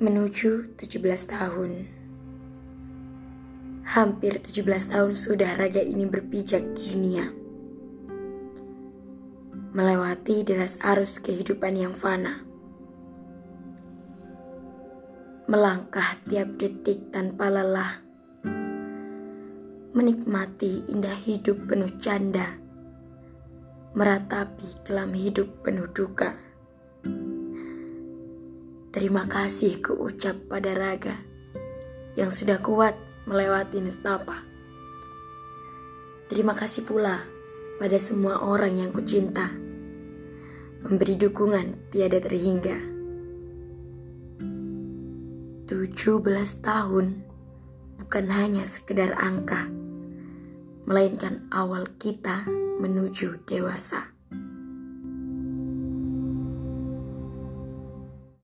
Menuju 17 tahun. Hampir 17 tahun sudah raga ini berpijak di dunia. Melewati deras arus kehidupan yang fana. Melangkah tiap detik tanpa lelah. Menikmati indah hidup penuh canda. Meratapi kelam hidup penuh duka. Terima kasih kuucap pada raga yang sudah kuat melewati nestapa. Terima kasih pula pada semua orang yang kucinta, memberi dukungan tiada terhingga. 17 tahun bukan hanya sekedar angka, melainkan awal kita menuju dewasa.